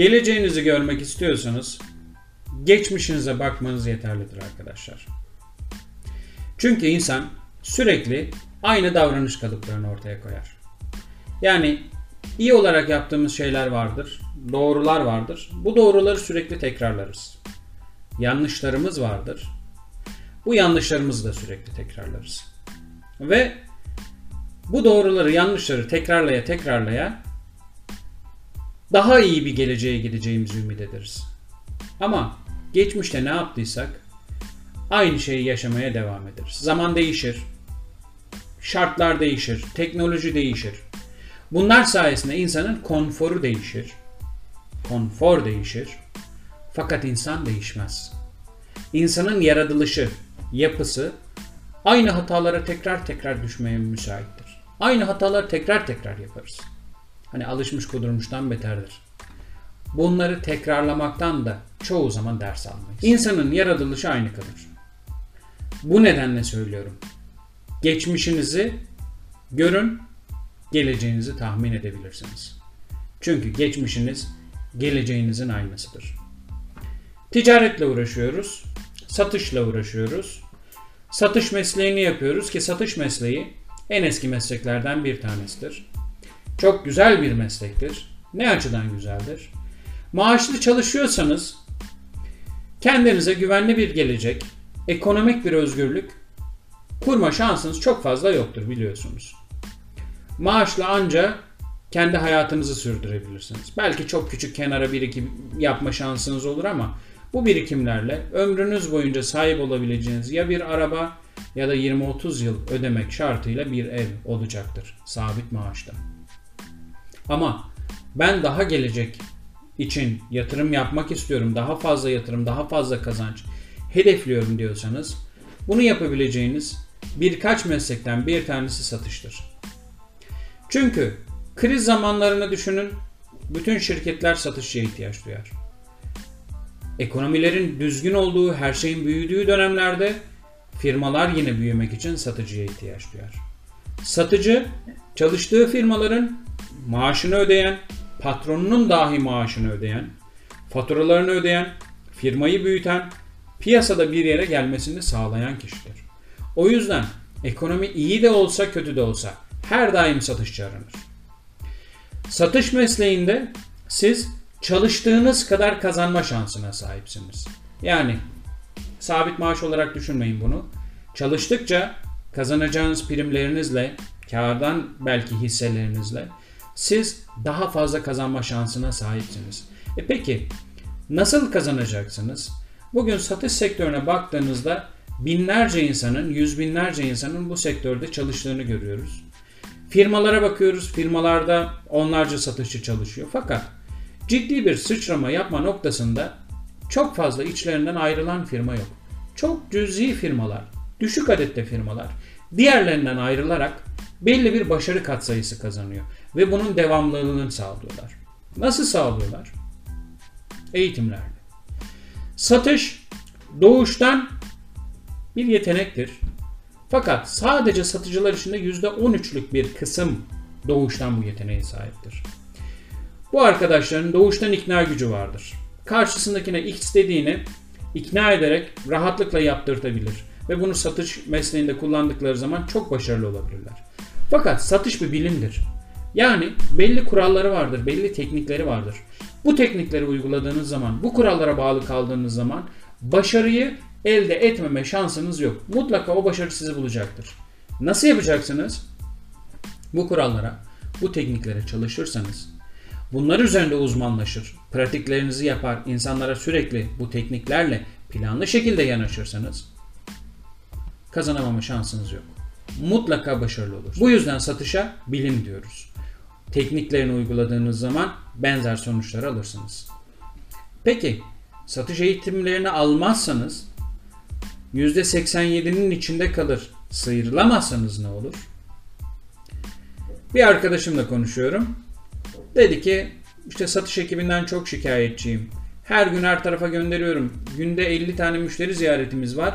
Geleceğinizi görmek istiyorsanız geçmişinize bakmanız yeterlidir arkadaşlar. Çünkü insan sürekli aynı davranış kalıplarını ortaya koyar. Yani iyi olarak yaptığımız şeyler vardır, doğrular vardır. Bu doğruları sürekli tekrarlarız. Yanlışlarımız vardır. Bu yanlışlarımızı da sürekli tekrarlarız. Ve bu doğruları, yanlışları tekrarlaya tekrarlaya daha iyi bir geleceğe gideceğimizi ümit ederiz. Ama geçmişte ne yaptıysak aynı şeyi yaşamaya devam ederiz. Zaman değişir, şartlar değişir, teknoloji değişir. Bunlar sayesinde insanın konforu değişir. Konfor değişir. Fakat insan değişmez. İnsanın yaratılışı, yapısı aynı hatalara tekrar tekrar düşmeye müsaittir. Aynı hataları tekrar tekrar yaparız. Hani alışmış kudurmuştan beterdir. Bunları tekrarlamaktan da çoğu zaman ders almayız. İnsanın yaratılışı aynı kalır. Bu nedenle söylüyorum. Geçmişinizi görün, geleceğinizi tahmin edebilirsiniz. Çünkü geçmişiniz geleceğinizin aynasıdır. Ticaretle uğraşıyoruz, satışla uğraşıyoruz. Satış mesleğini yapıyoruz ki satış mesleği en eski mesleklerden bir tanesidir. Çok güzel bir meslektir. Ne açıdan güzeldir? Maaşlı çalışıyorsanız kendinize güvenli bir gelecek, ekonomik bir özgürlük kurma şansınız çok fazla yoktur biliyorsunuz. Maaşla anca kendi hayatınızı sürdürebilirsiniz. Belki çok küçük kenara birikim yapma şansınız olur ama bu birikimlerle ömrünüz boyunca sahip olabileceğiniz ya bir araba ya da 20-30 yıl ödemek şartıyla bir ev olacaktır sabit maaşta. Ama ben daha gelecek için yatırım yapmak istiyorum, daha fazla yatırım, daha fazla kazanç hedefliyorum diyorsanız bunu yapabileceğiniz birkaç meslekten bir tanesi satıştır. Çünkü kriz zamanlarını düşünün, bütün şirketler satışçıya ihtiyaç duyar. Ekonomilerin düzgün olduğu, her şeyin büyüdüğü dönemlerde firmalar yine büyümek için satıcıya ihtiyaç duyar. Satıcı çalıştığı firmaların maaşını ödeyen, patronunun dahi maaşını ödeyen, faturalarını ödeyen, firmayı büyüten, piyasada bir yere gelmesini sağlayan kişidir. O yüzden ekonomi iyi de olsa kötü de olsa her daim satışçı aranır. Satış mesleğinde siz çalıştığınız kadar kazanma şansına sahipsiniz. Yani sabit maaş olarak düşünmeyin bunu. Çalıştıkça kazanacağınız primlerinizle, kardan belki hisselerinizle siz daha fazla kazanma şansına sahipsiniz. E peki nasıl kazanacaksınız? Bugün satış sektörüne baktığınızda binlerce insanın, yüz binlerce insanın bu sektörde çalıştığını görüyoruz. Firmalara bakıyoruz. Firmalarda onlarca satışçı çalışıyor. Fakat ciddi bir sıçrama yapma noktasında çok fazla içlerinden ayrılan firma yok. Çok cüzi firmalar, düşük adette firmalar diğerlerinden ayrılarak belli bir başarı katsayısı kazanıyor ve bunun devamlılığını sağlıyorlar. Nasıl sağlıyorlar? Eğitimlerle. Satış doğuştan bir yetenektir. Fakat sadece satıcılar içinde %13'lük bir kısım doğuştan bu yeteneğe sahiptir. Bu arkadaşların doğuştan ikna gücü vardır. Karşısındakine X dediğini ikna ederek rahatlıkla yaptırtabilir ve bunu satış mesleğinde kullandıkları zaman çok başarılı olabilirler. Fakat satış bir bilimdir. Yani belli kuralları vardır, belli teknikleri vardır. Bu teknikleri uyguladığınız zaman, bu kurallara bağlı kaldığınız zaman başarıyı elde etmeme şansınız yok. Mutlaka o başarı sizi bulacaktır. Nasıl yapacaksınız? Bu kurallara, bu tekniklere çalışırsanız, bunlar üzerinde uzmanlaşır, pratiklerinizi yapar, insanlara sürekli bu tekniklerle planlı şekilde yanaşırsanız kazanamama şansınız yok. Mutlaka başarılı olur. Bu yüzden satışa bilim diyoruz. Tekniklerini uyguladığınız zaman benzer sonuçlar alırsınız. Peki satış eğitimlerini almazsanız %87'nin içinde kalır. Sıyrılamazsanız ne olur? Bir arkadaşımla konuşuyorum. Dedi ki işte satış ekibinden çok şikayetçiyim. Her gün her tarafa gönderiyorum. Günde 50 tane müşteri ziyaretimiz var.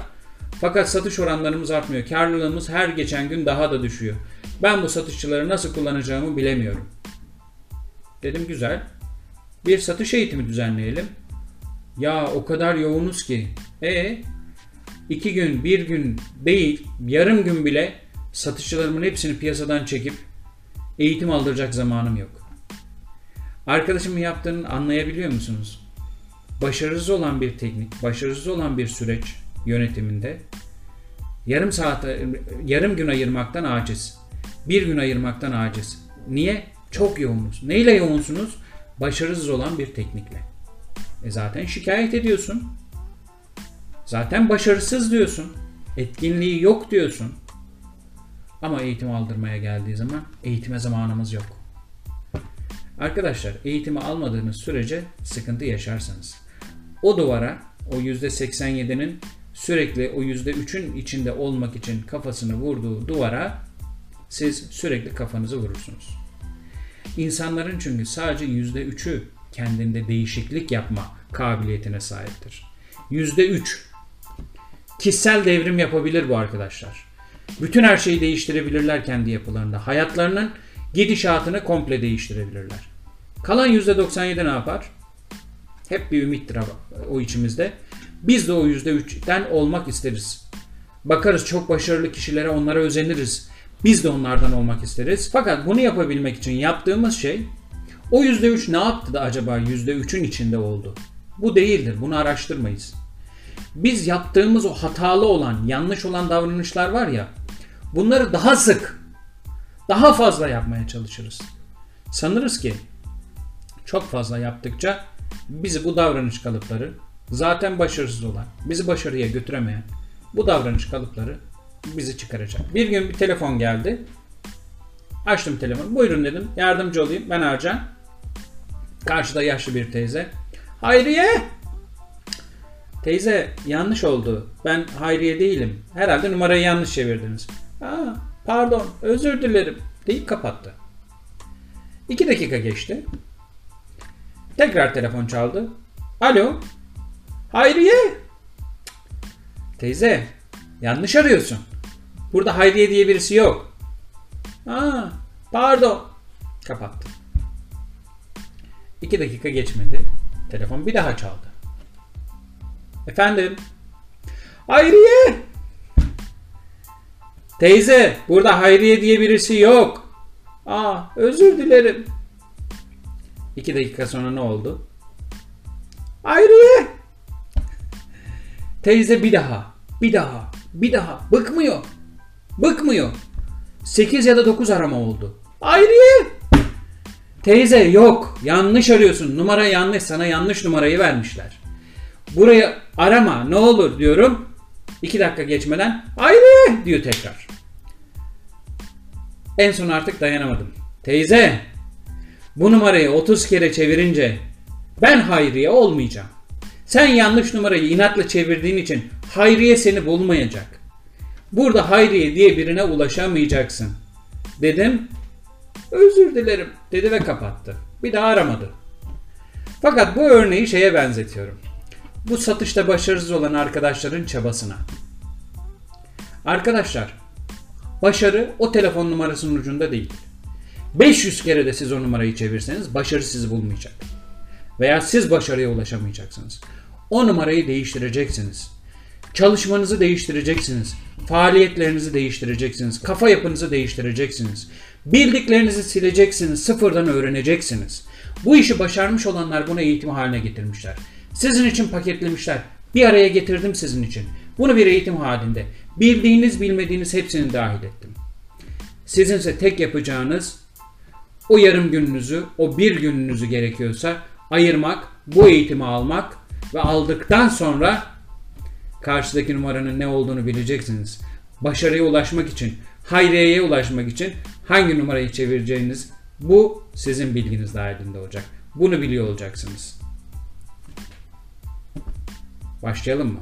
Fakat satış oranlarımız artmıyor. Karlılığımız her geçen gün daha da düşüyor. Ben bu satışçıları nasıl kullanacağımı bilemiyorum. Dedim güzel. bir satış eğitimi düzenleyelim. Ya o kadar yoğunuz ki. E iki gün, bir gün değil, yarım gün bile satışçılarımın hepsini piyasadan çekip eğitim aldıracak zamanım yok. Arkadaşımın yaptığını anlayabiliyor musunuz? Başarısız olan bir teknik, başarısız olan bir süreç yönetiminde yarım saat, yarım gün ayırmaktan aciz. Bir gün ayırmaktan aciz. Niye? Çok yoğunuz. Neyle yoğunsunuz? Başarısız olan bir teknikle. E zaten şikayet ediyorsun. Zaten başarısız diyorsun. Etkinliği yok diyorsun. Ama eğitim aldırmaya geldiği zaman eğitime zamanımız yok. Arkadaşlar eğitimi almadığınız sürece sıkıntı yaşarsınız. O duvara o %87'nin sürekli o %3'ün içinde olmak için kafasını vurduğu duvara siz sürekli kafanızı vurursunuz. İnsanların çünkü sadece %3'ü kendinde değişiklik yapma kabiliyetine sahiptir. %3 kişisel devrim yapabilir bu arkadaşlar. Bütün her şeyi değiştirebilirler kendi yapılarında. Hayatlarının gidişatını komple değiştirebilirler. Kalan %97 ne yapar? Hep bir ümittir o içimizde. Biz de o %3'ten olmak isteriz. Bakarız çok başarılı kişilere onlara özeniriz. Biz de onlardan olmak isteriz. Fakat bunu yapabilmek için yaptığımız şey o %3 ne yaptı da acaba %3'ün içinde oldu? Bu değildir. Bunu araştırmayız. Biz yaptığımız o hatalı olan, yanlış olan davranışlar var ya bunları daha sık, daha fazla yapmaya çalışırız. Sanırız ki çok fazla yaptıkça bizi bu davranış kalıpları zaten başarısız olan, bizi başarıya götüremeyen bu davranış kalıpları bizi çıkaracak. Bir gün bir telefon geldi. Açtım telefonu. Buyurun dedim. Yardımcı olayım. Ben Ercan. Karşıda yaşlı bir teyze. Hayriye! Teyze yanlış oldu. Ben Hayriye değilim. Herhalde numarayı yanlış çevirdiniz. Aa, pardon özür dilerim deyip kapattı. İki dakika geçti. Tekrar telefon çaldı. Alo. Hayriye. Teyze yanlış arıyorsun. Burada Hayriye diye birisi yok. Aa, pardon. Kapattı. İki dakika geçmedi. Telefon bir daha çaldı. Efendim? Hayriye! Teyze, burada Hayriye diye birisi yok. Aa, özür dilerim. İki dakika sonra ne oldu? Hayriye! Teyze bir daha, bir daha, bir daha. Bıkmıyor. Bıkmıyor. 8 ya da 9 arama oldu. Hayriye! Teyze yok. Yanlış arıyorsun. Numara yanlış. Sana yanlış numarayı vermişler. Burayı arama ne olur diyorum. 2 dakika geçmeden Hayriye diyor tekrar. En son artık dayanamadım. Teyze bu numarayı 30 kere çevirince ben Hayriye olmayacağım. Sen yanlış numarayı inatla çevirdiğin için Hayriye seni bulmayacak. Burada Hayriye diye birine ulaşamayacaksın. Dedim. Özür dilerim dedi ve kapattı. Bir daha aramadı. Fakat bu örneği şeye benzetiyorum. Bu satışta başarısız olan arkadaşların çabasına. Arkadaşlar, başarı o telefon numarasının ucunda değil. 500 kere de siz o numarayı çevirseniz başarı sizi bulmayacak. Veya siz başarıya ulaşamayacaksınız. O numarayı değiştireceksiniz. Çalışmanızı değiştireceksiniz. Faaliyetlerinizi değiştireceksiniz. Kafa yapınızı değiştireceksiniz. Bildiklerinizi sileceksiniz. Sıfırdan öğreneceksiniz. Bu işi başarmış olanlar bunu eğitim haline getirmişler. Sizin için paketlemişler. Bir araya getirdim sizin için. Bunu bir eğitim halinde. Bildiğiniz bilmediğiniz hepsini dahil ettim. Sizinse tek yapacağınız o yarım gününüzü, o bir gününüzü gerekiyorsa ayırmak, bu eğitimi almak ve aldıktan sonra karşıdaki numaranın ne olduğunu bileceksiniz. Başarıya ulaşmak için, hayriyeye ulaşmak için hangi numarayı çevireceğiniz bu sizin bilginiz dahilinde olacak. Bunu biliyor olacaksınız. Başlayalım mı?